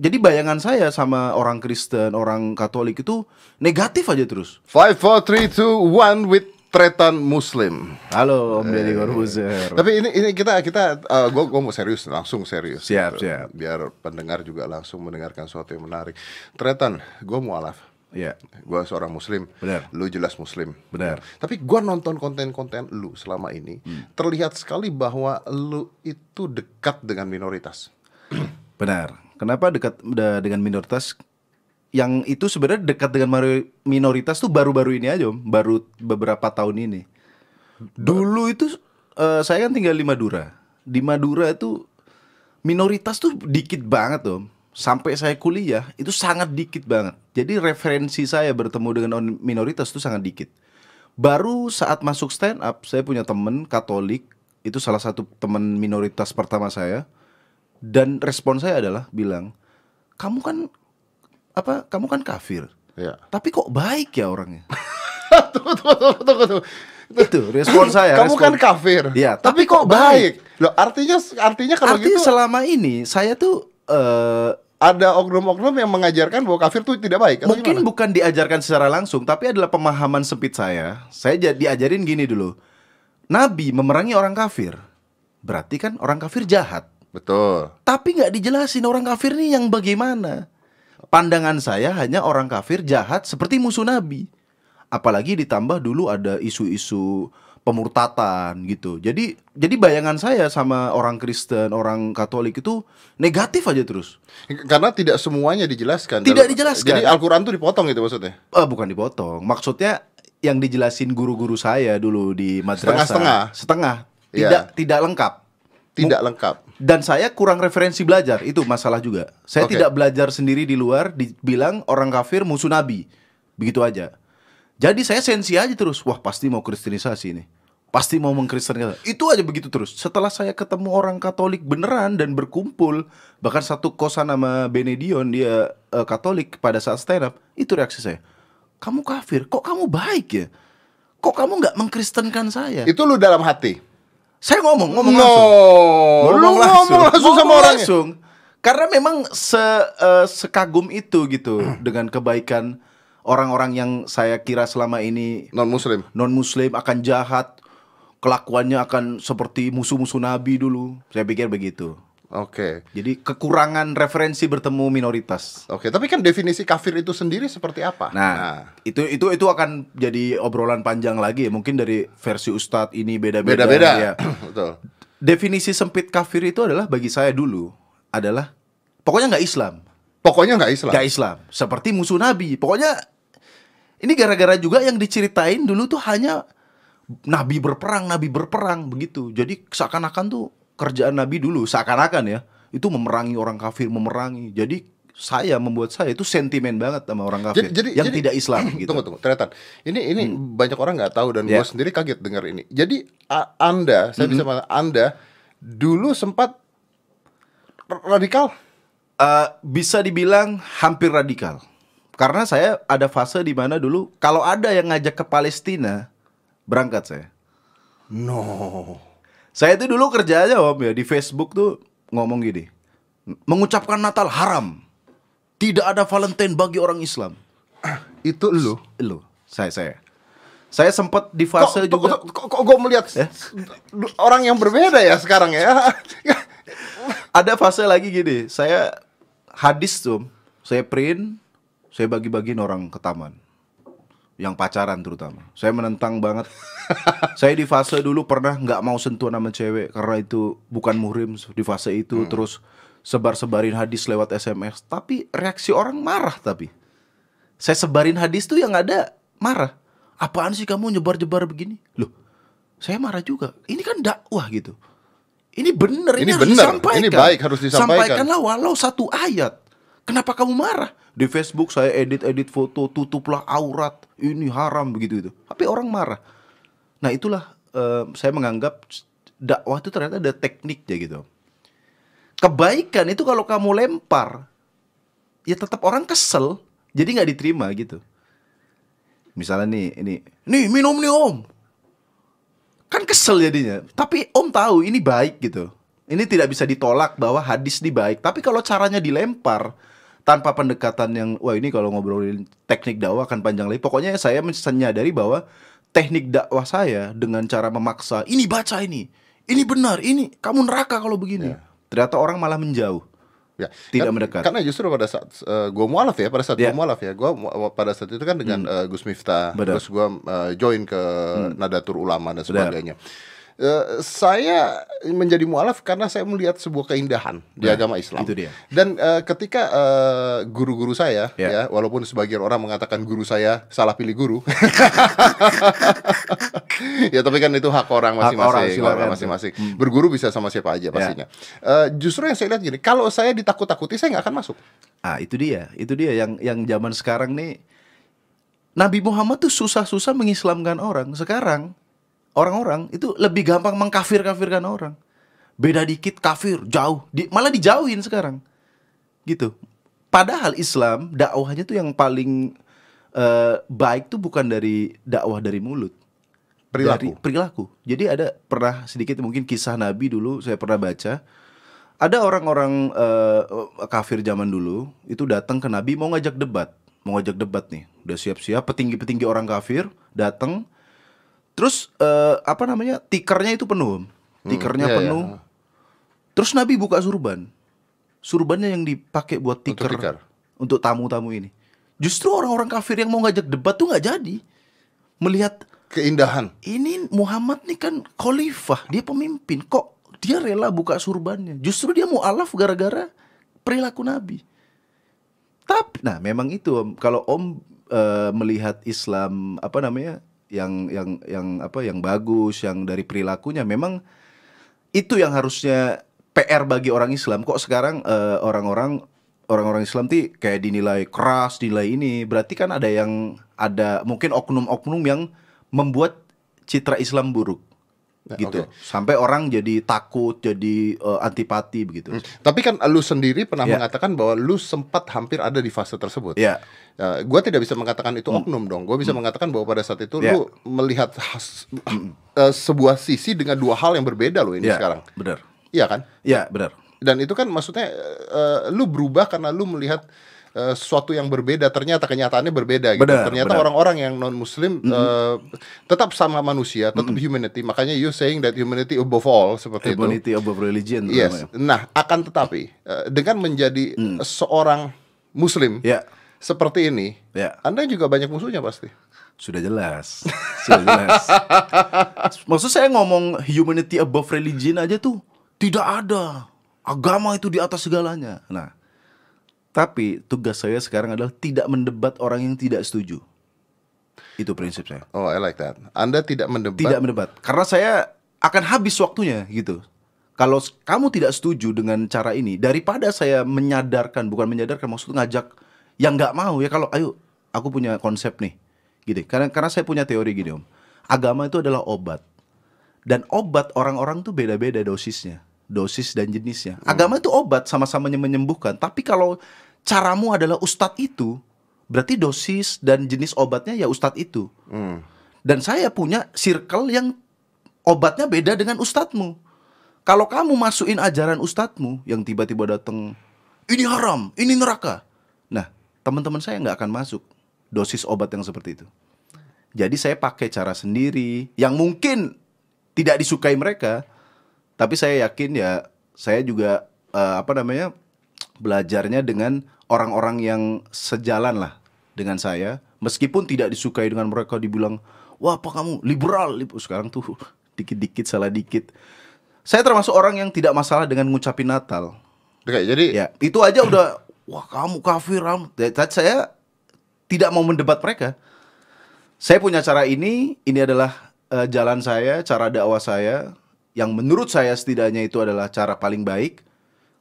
jadi bayangan saya sama orang Kristen, orang Katolik itu negatif aja terus. Five, four, three, two, one with tretan Muslim. Halo Om Deddy Corbuzier. Tapi ini ini kita kita uh, gue gue mau serius langsung serius. Siap, Gitu. siap. Biar pendengar juga langsung mendengarkan sesuatu yang menarik. Tretan, gue mualaf. Iya, Gue seorang Muslim. Benar. Lu jelas Muslim. benar. Tapi gua nonton konten-konten lu selama ini terlihat sekali bahwa lu itu dekat dengan minoritas. Benar. Kenapa dekat dengan minoritas? Yang itu sebenarnya dekat dengan minoritas tuh baru-baru ini aja, Om. Baru beberapa tahun ini. Dulu itu eh, saya kan tinggal di Madura. Di Madura itu minoritas tuh dikit banget, Om. Sampai saya kuliah itu sangat dikit banget. Jadi referensi saya bertemu dengan minoritas itu sangat dikit. Baru saat masuk stand up, saya punya temen Katolik, itu salah satu teman minoritas pertama saya. Dan respon saya adalah bilang, "Kamu kan apa? Kamu kan kafir. Ya. Tapi kok baik ya orangnya?" tunggu, tunggu, tunggu, tunggu, tunggu. itu respon saya. Kamu respon. kan kafir. Iya, tapi, kok baik? Loh, artinya artinya kalau Artinya gitu selama ini saya tuh eh, ada oknum-oknum yang mengajarkan bahwa kafir itu tidak baik. atau mungkin gimana? bukan diajarkan secara langsung, tapi adalah pemahaman sempit saya. Saya ja- diajarin gini dulu. Nabi memerangi orang kafir. Berarti kan orang kafir jahat. Betul. Tapi nggak dijelasin orang kafir nih yang bagaimana. Pandangan saya hanya orang kafir jahat seperti musuh Nabi. Apalagi ditambah dulu ada isu-isu pemurtatan gitu. Jadi jadi bayangan saya sama orang Kristen, orang Katolik itu negatif aja terus. Karena tidak semuanya dijelaskan. Tidak dijelaskan. Jadi Al-Qur'an itu dipotong gitu maksudnya. Eh bukan dipotong. Maksudnya yang dijelasin guru-guru saya dulu di madrasah Setengah-setengah. setengah Iya. tidak tidak lengkap. Tidak lengkap. Dan saya kurang referensi belajar, itu masalah juga. Saya Oke. tidak belajar sendiri di luar, dibilang orang kafir musuh nabi. Begitu aja. Jadi saya sensi aja terus, wah pasti mau kristenisasi nih. Pasti mau mengkristenisasi. Itu aja begitu terus. Setelah saya ketemu orang Katolik beneran dan berkumpul, bahkan satu kosan sama Benedion dia eh, Katolik pada saat stand up, itu reaksi saya. Kamu kafir, kok kamu baik ya? Kok kamu nggak mengkristenkan saya? Itu lu dalam hati. Saya ngomong, ngomong no. langsung. Lu ngomong langsung sama Ngomong orangnya. langsung. Karena memang se eh, sekagum itu gitu dengan kebaikan orang-orang yang saya kira selama ini Non muslim. non muslim akan jahat, kelakuannya akan seperti musuh-musuh nabi dulu. Saya pikir begitu. Oke. Jadi kekurangan referensi bertemu minoritas. Oke, tapi kan definisi kafir itu sendiri seperti apa? Nah, itu itu itu akan jadi obrolan panjang lagi ya. Mungkin dari versi ustadz ini beda-beda. beda-beda. ya. Betul. Definisi sempit kafir itu adalah bagi saya dulu adalah pokoknya nggak Islam, Pokoknya nggak Islam. nggak Islam, seperti musuh Nabi. Pokoknya ini gara-gara juga yang diceritain dulu tuh hanya Nabi berperang, Nabi berperang begitu. Jadi seakan-akan tuh kerjaan Nabi dulu seakan-akan ya itu memerangi orang kafir, memerangi. Jadi saya membuat saya itu sentimen banget sama orang kafir Jadi, jadi yang jadi- tidak Islam gitu. Tunggu tunggu, Tretan. Ini ini banyak orang nggak tahu dan Ya. gue sendiri kaget dengar ini. Jadi a- Anda, saya bisa mengatakan Anda dulu sempat radikal. Eh, bisa dibilang hampir radikal. Karena saya ada fase di mana dulu kalau ada yang ngajak ke Palestina, berangkat saya. No. Saya itu dulu kerja aja om ya di Facebook tuh ngomong gini, mengucapkan Natal haram, tidak ada Valentine bagi orang Islam. Itu lu. Lo, saya saya, saya sempat di fase kok, juga. kok, kok, kok gue melihat Ya. orang yang berbeda ya sekarang ya. Ada fase lagi gini, saya hadis tuh, saya print, saya bagi-bagiin orang ke taman. Yang pacaran terutama. Saya menentang banget. saya di fase dulu pernah nggak mau sentuhan sama cewek karena itu bukan muhrim di fase itu terus sebar-sebarin hadis lewat SMS. Tapi reaksi orang marah tapi. Saya sebarin hadis tuh yang ada marah. Apaan sih kamu nyebar-nyebar begini? Loh, saya marah juga. Ini kan dakwah gitu. Ini bener, ini, Ini harus bener, disampaikan. ini baik, harus disampaikan. Sampaikanlah walau satu ayat. Kenapa kamu marah? Di Facebook saya edit-edit foto, tutuplah aurat, ini haram begitu itu. Tapi orang marah. Nah itulah eh, saya menganggap dakwah itu ternyata ada tekniknya gitu. Kebaikan itu kalau kamu lempar, ya tetap orang kesel, jadi nggak diterima gitu. Misalnya nih, ini, nih minum nih om, kan kesel jadinya. Tapi om tahu ini baik gitu. Ini tidak bisa ditolak bahwa hadis ini baik, tapi kalau caranya dilempar tanpa pendekatan yang wah ini kalau ngobrolin teknik dakwah akan panjang lagi. Pokoknya saya menyadari bahwa teknik dakwah saya dengan cara memaksa ini baca ini, ini benar, ini kamu neraka kalau begini. Ternyata orang malah menjauh. Ya, Tidak kan- mendekat. Karena justru pada saat uh, gue mualaf ya, pada saat Ya. gue mualaf ya, gue pada saat itu kan dengan uh, Gus Miftah, Benar. terus gue uh, join ke Nadatul Ulama dan sebagainya. Uh, saya menjadi mualaf karena saya melihat sebuah keindahan di agama Islam. itu dia. Dan uh, ketika uh, guru-guru saya, Ya. ya, walaupun sebagian orang mengatakan guru saya salah pilih guru, ya tapi kan itu hak orang masing-masing, hak orang masing-masing. Berguru bisa sama siapa aja pastinya. Eh, justru yang saya lihat gini, kalau saya ditakut-takuti saya nggak akan masuk. Ah, itu dia. Itu dia yang yang zaman sekarang nih Nabi Muhammad tuh susah-susah mengislamkan orang. Sekarang orang-orang itu lebih gampang mengkafir-kafirkan orang. Beda dikit kafir, jauh. Di, malah dijauhin sekarang. Gitu. Padahal Islam dakwahnya tuh yang paling eh, baik tuh bukan dari dakwah dari mulut. Perilaku. Dari perilaku. Jadi ada pernah sedikit mungkin kisah Nabi dulu saya pernah baca. Ada orang-orang eh, kafir zaman dulu itu datang ke Nabi mau ngajak debat, mau ngajak debat nih. Udah siap-siap petinggi-petinggi orang kafir datang. Terus eh, apa namanya? Tikernya itu penuh. Tikernya iya, penuh. iya. Terus Nabi buka surban. Surbannya yang dipakai buat Untuk tiker tikar. untuk tamu-tamu ini. Justru orang-orang kafir yang mau ngajak debat tuh nggak jadi. Melihat Keindahan. ini Muhammad nih kan khalifah, dia pemimpin. Kok dia rela buka surbannya? Justru dia mualaf gara-gara perilaku Nabi. Tapi nah memang itu Om. kalau Om eh, melihat Islam apa namanya? Yang yang yang apa yang bagus, yang dari perilakunya memang itu yang harusnya PR bagi orang Islam. Kok sekarang eh, orang-orang orang-orang Islam tuh kayak dinilai keras, dinilai ini. Berarti kan ada yang ada mungkin oknum-oknum yang membuat citra Islam buruk. Gitu. oke. Sampai orang jadi takut, jadi eh, antipati begitu. Tapi kan lu sendiri pernah Ya. mengatakan bahwa lu sempat hampir ada di fase tersebut. Ya. Ya, gua tidak bisa mengatakan itu oknum dong. Gua bisa mengatakan bahwa pada saat itu Ya. lu melihat has- eh, sebuah sisi dengan dua hal yang berbeda loh ini Ya, sekarang. benar. Iya kan? Ya, benar. Dan itu kan maksudnya eh, lu berubah karena lu melihat eh, sesuatu yang berbeda ternyata kenyataannya berbeda gitu. Benar, ternyata orang-orang yang non muslim eh, tetap sama manusia, tetap humanity. Makanya you saying that humanity above all seperti itu. Humanity above religion. Yes. namanya. Nah, akan tetapi eh, dengan menjadi seorang muslim Ya, seperti ini, ya. Anda juga banyak musuhnya pasti. Sudah jelas. Sudah jelas. Maksud saya ngomong humanity above religion aja tuh tidak ada. Agama itu di atas segalanya. Nah, tapi tugas saya sekarang adalah tidak mendebat orang yang tidak setuju. Itu prinsip saya. Oh, I like that. Anda tidak mendebat. Tidak mendebat. Karena saya akan habis waktunya gitu. Kalau kamu tidak setuju dengan cara ini, daripada saya menyadarkan, bukan menyadarkan, maksud ngajak yang nggak mau ya kalau ayo aku punya konsep nih, gitu. Karena karena saya punya teori gini om, agama itu adalah obat dan obat orang-orang tuh beda-beda dosisnya, dosis dan jenisnya. Agama itu obat sama-sama menyembuhkan, tapi kalau caramu adalah ustadz itu, berarti dosis dan jenis obatnya ya ustadz itu. Hmm. Dan saya punya circle yang obatnya beda dengan ustadzmu. Kalau kamu masukin ajaran ustadzmu yang tiba-tiba datang, ini haram, ini neraka. Nah, teman-teman saya nggak akan masuk dosis obat yang seperti itu. Jadi saya pakai cara sendiri yang mungkin tidak disukai mereka, tapi saya yakin ya saya juga eh, apa namanya belajarnya dengan orang-orang yang sejalan lah dengan saya, meskipun tidak disukai dengan mereka dibilang wah apa kamu liberal, Lib-" sekarang tuh dikit-dikit salah dikit. Saya termasuk orang yang tidak masalah dengan ngucapin Natal. Oke, jadi Ya, itu aja udah wah kamu kafir, kamu. Tapi saya tidak mau mendebat mereka. Saya punya cara ini, ini adalah eh, jalan saya, cara dakwah saya yang menurut saya setidaknya itu adalah cara paling baik.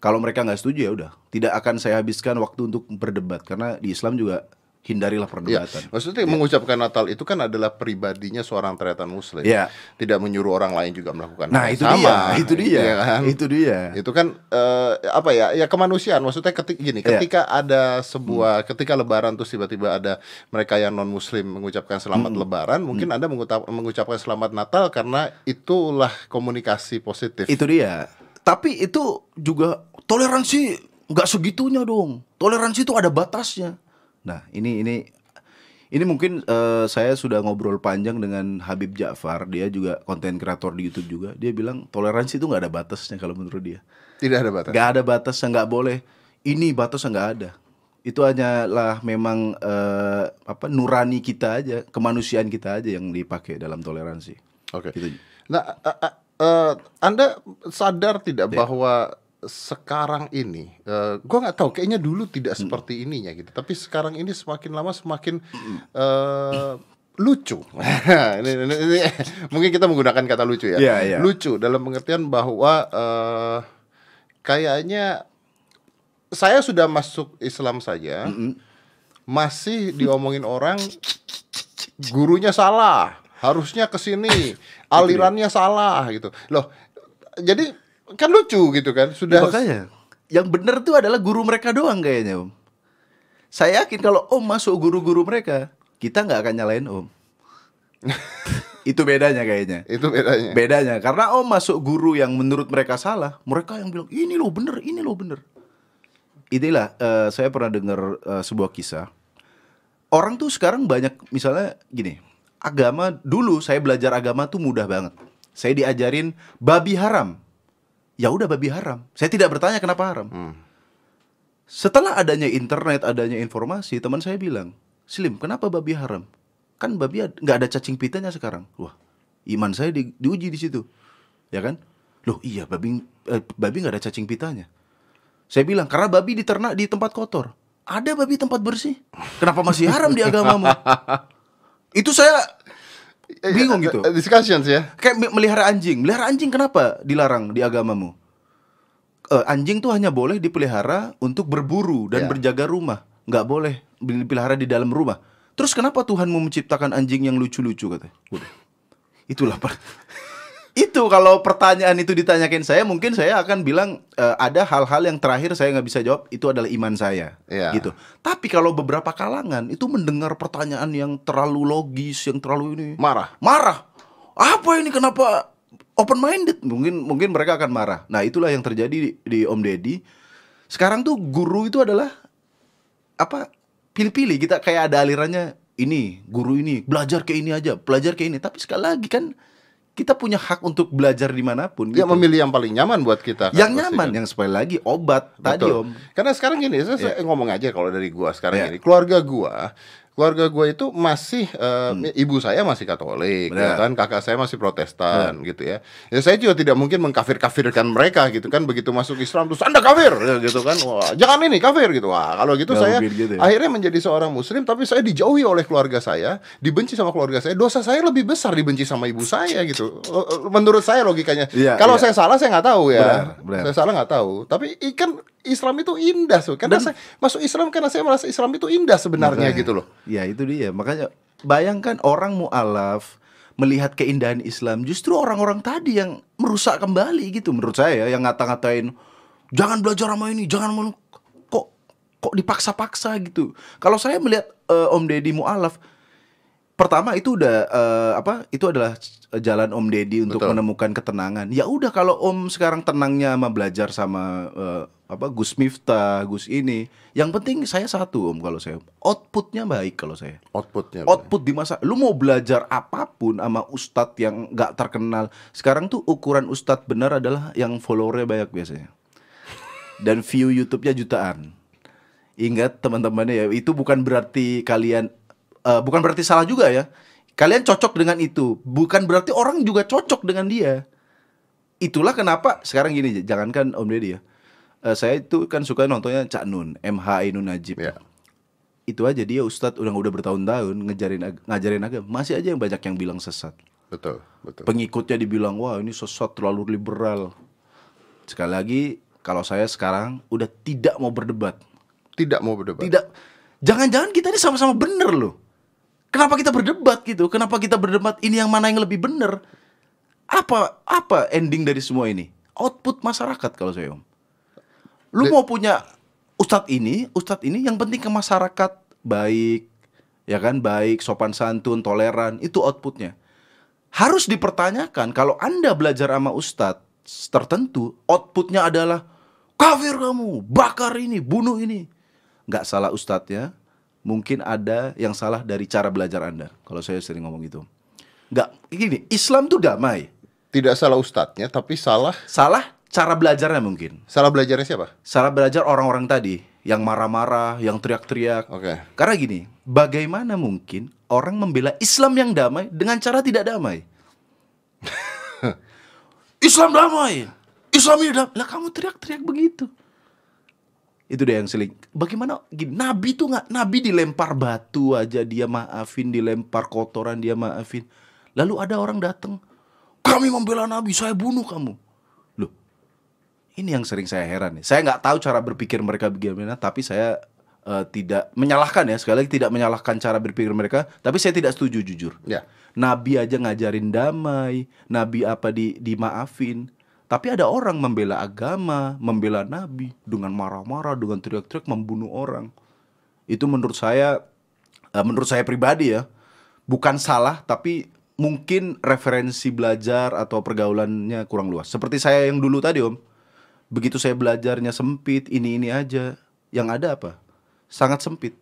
Kalau mereka nggak setuju ya udah, tidak akan saya habiskan waktu untuk berdebat karena di Islam juga hindarilah Ya, perdebatan. maksudnya mengucapkan Natal itu kan adalah pribadinya seorang ternyata muslim. Ya. Tidak menyuruh orang lain juga melakukan Nah, hal itu yang dia, sama. itu dia, Iya kan? itu dia. Itu kan eh, apa ya? Ya kemanusiaan. Maksudnya ketika gini, Iya. ketika ada sebuah ketika lebaran terus tiba-tiba ada mereka yang non muslim mengucapkan selamat lebaran, mungkin Anda mengucap- mengucapkan selamat Natal karena itulah komunikasi positif. Itu dia. tapi itu juga toleransi nggak segitunya dong. Toleransi itu ada batasnya. Nah, ini ini ini mungkin eh, saya sudah ngobrol panjang dengan Habib Ja'far, dia juga konten kreator di YouTube juga. Dia bilang toleransi itu nggak ada batasnya kalau menurut dia. Tidak ada batas. Nggak ada batasnya, nggak boleh. Ini batasnya nggak ada. Itu hanyalah memang eh, apa nurani kita aja, kemanusiaan kita aja yang dipakai dalam toleransi. Oke. Gitu. Nah, a- a- eh, Anda sadar tidak Ya. bahwa sekarang ini, eh, gua nggak tahu, kayaknya dulu tidak seperti ininya gitu. Tapi sekarang ini semakin lama semakin eh, lucu. ini, ini- ini- mungkin kita menggunakan kata lucu ya. Iya, iya. Lucu dalam pengertian bahwa eh, kayaknya saya sudah masuk Islam saja, masih diomongin orang gurunya salah, harusnya ke sini, alirannya salah gitu. Loh, jadi kan lucu gitu kan? Sudah Makanya yang benar tuh adalah guru mereka doang kayaknya om. Saya yakin kalau om masuk guru-guru mereka, kita nggak akan nyalain om. Itu bedanya kayaknya. itu bedanya. Bedanya karena om masuk guru yang menurut mereka salah, mereka yang bilang ini loh bener, ini loh bener. Inilah eh, saya pernah dengar eh, sebuah kisah. Orang tuh sekarang banyak misalnya gini, agama dulu saya belajar agama tuh mudah banget. Saya diajarin babi haram. Ya udah babi haram. Saya tidak bertanya kenapa haram. Setelah adanya internet, adanya informasi, teman saya bilang, Slim, kenapa babi haram? Kan babi nggak ada cacing pitanya sekarang. Wah, iman saya di- diuji di situ, ya kan? Loh iya, babi eh, babi nggak ada cacing pitanya. Saya bilang karena babi diternak di tempat kotor. Ada babi tempat bersih. Kenapa masih haram di agamamu? Itu saya bingung gitu. Eh, Discussions ya. Kayak me- melihara anjing. Melihara anjing kenapa dilarang di agamamu? Eh, anjing tuh hanya boleh dipelihara untuk berburu dan Ya. berjaga rumah. Nggak boleh dipelihara di dalam rumah. Terus kenapa Tuhanmu menciptakan anjing yang lucu-lucu katanya? Udah. Itulah per- itu kalau pertanyaan itu ditanyakan saya mungkin saya akan bilang eh, ada hal-hal yang terakhir saya nggak bisa jawab itu adalah iman saya. Iya. gitu. Tapi kalau beberapa kalangan itu mendengar pertanyaan yang terlalu logis yang terlalu ini. Marah. marah. Apa ini? Kenapa open minded mungkin mungkin mereka akan marah. Nah itulah yang terjadi di, di Om Deddy. Sekarang tuh guru itu adalah apa pilih-pilih. Kita kayak ada alirannya ini guru ini belajar ke ini aja belajar ke ini. Tapi sekali lagi kan kita punya hak untuk belajar di mana pun Dia gitu. memilih yang paling nyaman buat kita. kan, yang nyaman kan. yang sekali lagi obat tadi Betul. om Karena sekarang gini, saya, saya ngomong aja kalau dari gua sekarang Iya. gini, keluarga gua, keluarga gua itu masih eh, ibu saya masih Katolik, ya Hmm. Kan, kakak saya masih Protestan, gitu ya. Ya saya juga tidak mungkin mengkafir-kafirkan mereka gitu kan, begitu masuk Islam terus anda kafir, ya, gitu kan, wah jangan ini kafir gitu, wah kalau gitu Nggak saya gitu ya. akhirnya menjadi seorang Muslim, tapi saya dijauhi oleh keluarga saya, dibenci sama keluarga saya, dosa saya lebih besar dibenci sama ibu saya gitu. Eh, Menurut saya logikanya, Iya, kalau iya. saya salah saya nggak tahu ya, Benar, benar. saya salah nggak tahu tapi ikan Islam itu indah so karena saya masuk Islam karena saya merasa Islam itu indah sebenarnya Makanya. gitu loh Ya itu dia. Makanya bayangkan orang mualaf melihat keindahan Islam, justru orang-orang tadi yang merusak kembali gitu menurut saya yang ngata-ngatain jangan belajar sama ini, jangan kok kok dipaksa-paksa gitu. Kalau saya melihat eh, Om Deddy mualaf pertama itu udah eh, apa? Itu adalah jalan Om Deddy untuk Betul. menemukan ketenangan. Ya udah kalau Om sekarang tenangnya sama belajar sama eh, apa Gus Miftah, Gus ini, yang penting saya satu Om kalau saya outputnya baik kalau saya. outputnya Output di masa lu mau belajar apa pun sama ustadz yang nggak terkenal. Sekarang tuh ukuran ustadz benar adalah yang followernya banyak biasanya. Dan view YouTube-nya jutaan. Ingat teman-temannya ya, itu bukan berarti kalian eh, bukan berarti salah juga ya. Kalian cocok dengan itu, bukan berarti orang juga cocok dengan dia. Itulah kenapa sekarang gini, jangankan Om Deddy ya. Eh, saya itu kan suka nontonnya Cak Nun, MH Ainun Najib. ya Itu aja dia ustadz udah udah bertahun-tahun ngajarin ag- ngajarin agama, masih aja yang banyak yang bilang sesat. betul betul Pengikutnya dibilang wah ini sesat terlalu liberal. Sekali lagi kalau saya sekarang udah tidak mau berdebat. tidak mau berdebat Tidak jangan-jangan kita ini sama-sama bener loh. Kenapa kita berdebat gitu? Kenapa kita berdebat ini yang mana yang lebih bener? Apa apa ending dari semua ini? Output masyarakat kalau saya om. Lu mau punya ustadz ini, ustadz ini yang penting ke masyarakat baik, ya kan baik, sopan santun, toleran, itu outputnya. Harus dipertanyakan kalau anda belajar sama ustadz tertentu outputnya adalah kafir kamu, bakar ini, bunuh ini. Nggak salah ustadznya, mungkin ada yang salah dari cara belajar Anda. Kalau saya sering ngomong gitu. Nggak, gini, Islam tuh damai. Tidak salah ustadznya, tapi salah Salah cara belajarnya mungkin. salah belajarnya siapa? Salah belajar orang-orang tadi yang marah-marah, yang teriak-teriak. Oke. Karena gini, bagaimana mungkin orang membela Islam yang damai dengan cara tidak damai? Islam damai. Islam ini damai. Lah kamu teriak-teriak begitu. Itu deh yang seling. Bagaimana gini, Nabi tuh nggak Nabi dilempar batu aja dia maafin, dilempar kotoran dia maafin. Lalu ada orang datang, kami membela Nabi, saya bunuh kamu. Loh, ini yang sering saya heran nih. Saya nggak tahu cara berpikir mereka bagaimana, tapi saya eh, tidak menyalahkan ya. Sekali lagi tidak menyalahkan cara berpikir mereka, tapi saya tidak setuju jujur. Ya. Nabi aja ngajarin damai, Nabi apa di dimaafin. Tapi ada orang membela agama, membela Nabi dengan marah-marah, dengan teriak-teriak membunuh orang. Itu menurut saya, eh, menurut saya pribadi ya, bukan salah, tapi mungkin referensi belajar atau pergaulannya kurang luas. Seperti saya yang dulu tadi om, begitu saya belajarnya sempit, ini ini aja, yang ada apa? Sangat sempit.